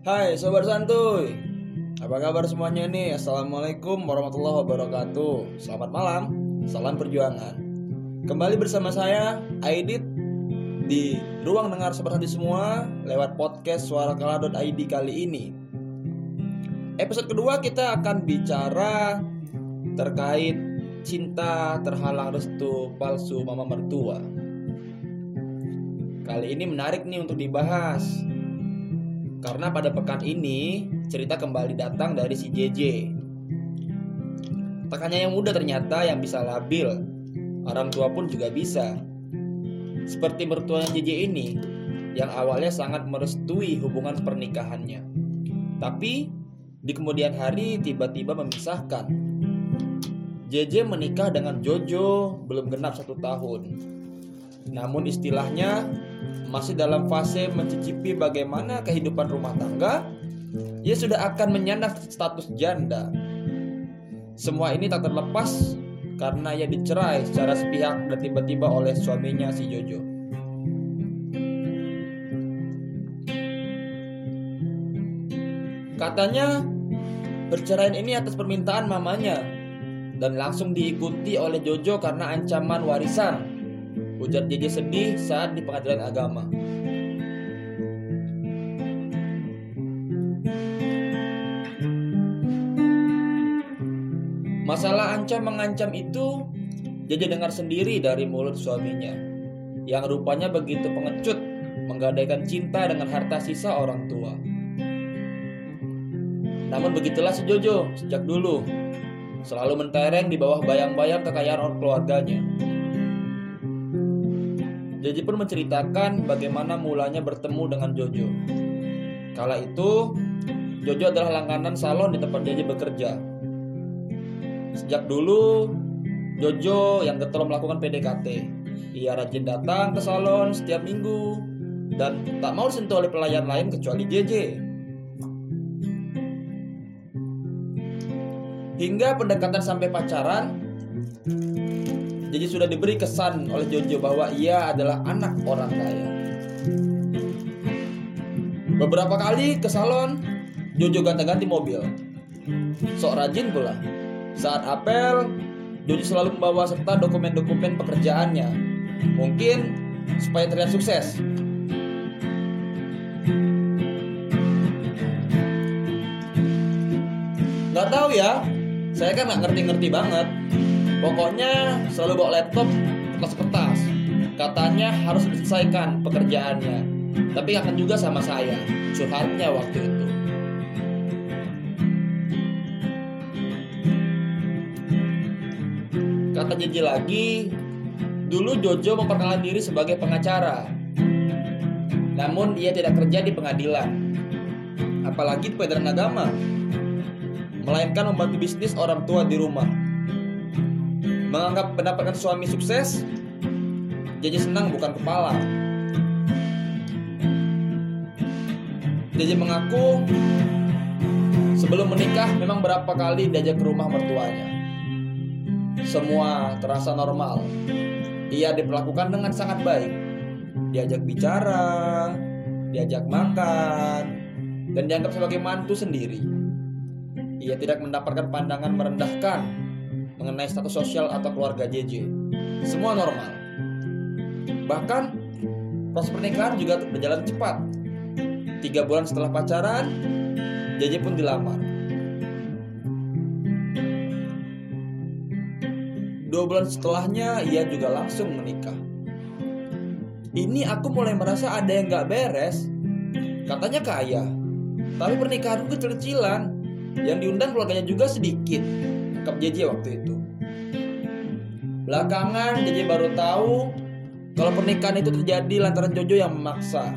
Hai sobat santuy. Apa kabar semuanya nih? Assalamualaikum warahmatullahi wabarakatuh. Selamat malam Salam perjuangan. Kembali bersama saya Aidit Di ruang dengar sobat santuy semua Lewat podcast suarakala.id kali ini. Episode kedua kita akan bicara Terkait cinta terhalang restu palsu mama mertua. Kali ini menarik nih untuk dibahas karena pada pekan ini cerita kembali datang dari si JJ. Tak hanya yang muda ternyata yang bisa labil, orang tua pun juga bisa. Seperti mertuanya JJ ini, yang awalnya sangat merestui hubungan pernikahannya. Tapi di kemudian hari tiba-tiba memisahkan. JJ menikah dengan Jojo belum genap satu tahun. Namun istilahnya masih dalam fase mencicipi bagaimana kehidupan rumah tangga, ia sudah akan menyandang status janda. Semua ini tak terlepas karena ia dicerai secara sepihak dan tiba-tiba oleh suaminya si Jojo. Katanya perceraian ini atas permintaan mamanya dan langsung diikuti oleh Jojo karena ancaman warisan Ujar JJ sedih saat di pengadilan agama. Masalah ancam mengancam itu JJ dengar sendiri dari mulut suaminya yang rupanya begitu pengecut menggadaikan cinta dengan harta sisa orang tua. Namun begitulah si Jojo sejak dulu selalu mentereng di bawah bayang-bayang kekayaan keluarganya. Jojo pun menceritakan bagaimana mulanya bertemu dengan Jojo. Kala itu, Jojo adalah langganan salon di tempat Jojo bekerja. Sejak dulu, Jojo yang getol melakukan PDKT. Ia rajin datang ke salon setiap minggu dan tak mau disentuh oleh pelayan lain kecuali JJ. Hingga pendekatan sampai pacaran, jadi sudah diberi kesan oleh Jojo bahwa ia adalah anak orang kaya. Beberapa kali ke salon, Jojo ganti-ganti mobil. Sok rajin pula. Saat apel, Jojo selalu membawa serta dokumen-dokumen pekerjaannya. Mungkin supaya terlihat sukses. Gak tahu ya, saya kan nggak ngerti-ngerti banget. Pokoknya selalu bawa laptop kertas-kertas. Katanya harus diselesaikan pekerjaannya. Tapi akan juga sama saya, curhatnya waktu itu. Kata Jeje lagi, dulu Jojo memperkenalkan diri sebagai pengacara. Namun ia tidak kerja di pengadilan. Apalagi di pengadilan agama. Melainkan membantu bisnis orang tua di rumah menganggap mendapatkan suami sukses jadi senang bukan kepala. Jadi mengaku sebelum menikah memang berapa kali diajak ke rumah mertuanya. Semua terasa normal. Ia diperlakukan dengan sangat baik. Diajak bicara diajak makan dan dianggap sebagai mantu sendiri. Ia tidak mendapatkan pandangan merendahkan mengenai status sosial atau keluarga JJ. Semua normal. Bahkan proses pernikahan juga berjalan cepat. Tiga bulan setelah pacaran, JJ pun dilamar. Dua bulan setelahnya, ia juga langsung menikah. Ini aku mulai merasa ada yang gak beres. Katanya kaya, tapi pernikahanku kecil-kecilan. Yang diundang keluarganya juga sedikit sikap JJ waktu itu. Belakangan JJ baru tahu kalau pernikahan itu terjadi lantaran Jojo yang memaksa.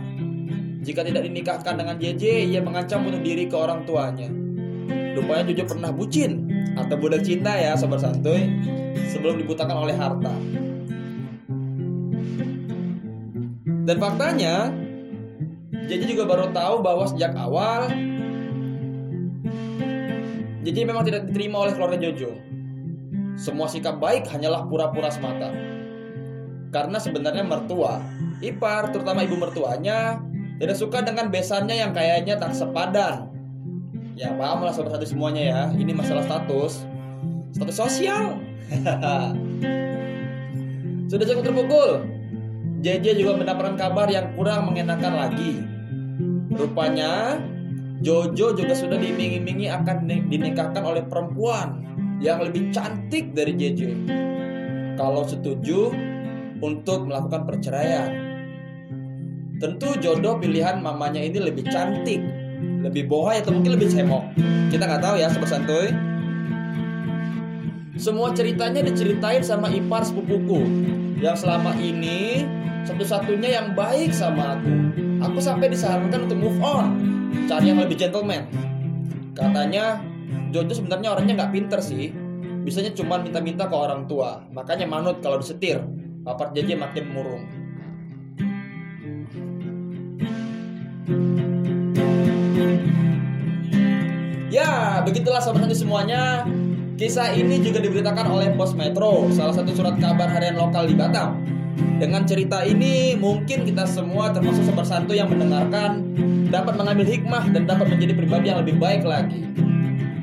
Jika tidak dinikahkan dengan JJ, ia mengancam bunuh diri ke orang tuanya. Rupanya Jojo pernah bucin atau budak cinta ya sobat santuy sebelum dibutakan oleh harta. Dan faktanya, JJ juga baru tahu bahwa sejak awal jadi memang tidak diterima oleh keluarga Jojo. Semua sikap baik hanyalah pura-pura semata. Karena sebenarnya mertua, ipar, terutama ibu mertuanya, Tidak suka dengan besannya yang kayaknya tak sepadan. Ya paham lah sobat satu semuanya ya. Ini masalah status. Status sosial. Sudah cukup terpukul. JJ juga mendapatkan kabar yang kurang mengenakan lagi. Rupanya Jojo juga sudah diiming-imingi akan dinikahkan oleh perempuan yang lebih cantik dari JJ. Kalau setuju untuk melakukan perceraian. Tentu jodoh pilihan mamanya ini lebih cantik, lebih bohai atau mungkin lebih cemok. Kita nggak tahu ya sobat santuy. Semua ceritanya diceritain sama ipar sepupuku yang selama ini satu-satunya yang baik sama aku. Aku sampai disarankan untuk move on, cari yang lebih gentleman. Katanya Jojo sebenarnya orangnya nggak pinter sih, bisanya cuma minta-minta ke orang tua. Makanya manut kalau disetir, papat JJ makin murung. Ya, begitulah nanti semuanya. Kisah ini juga diberitakan oleh Pos Metro, salah satu surat kabar harian lokal di Batam. Dengan cerita ini, mungkin kita semua termasuk sobat santu yang mendengarkan dapat mengambil hikmah dan dapat menjadi pribadi yang lebih baik lagi.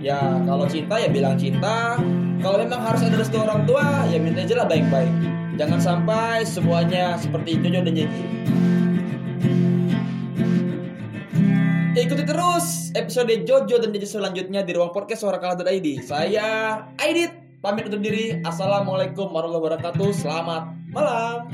Ya, kalau cinta ya bilang cinta. Kalau memang harus ada restu orang tua, ya minta aja lah baik-baik. Jangan sampai semuanya seperti Jojo dan Jeji. Ikuti terus episode Jojo dan Jeji selanjutnya di ruang podcast suara kalah.id. Saya Aidit, pamit undur diri. Assalamualaikum warahmatullahi wabarakatuh. Selamat malam.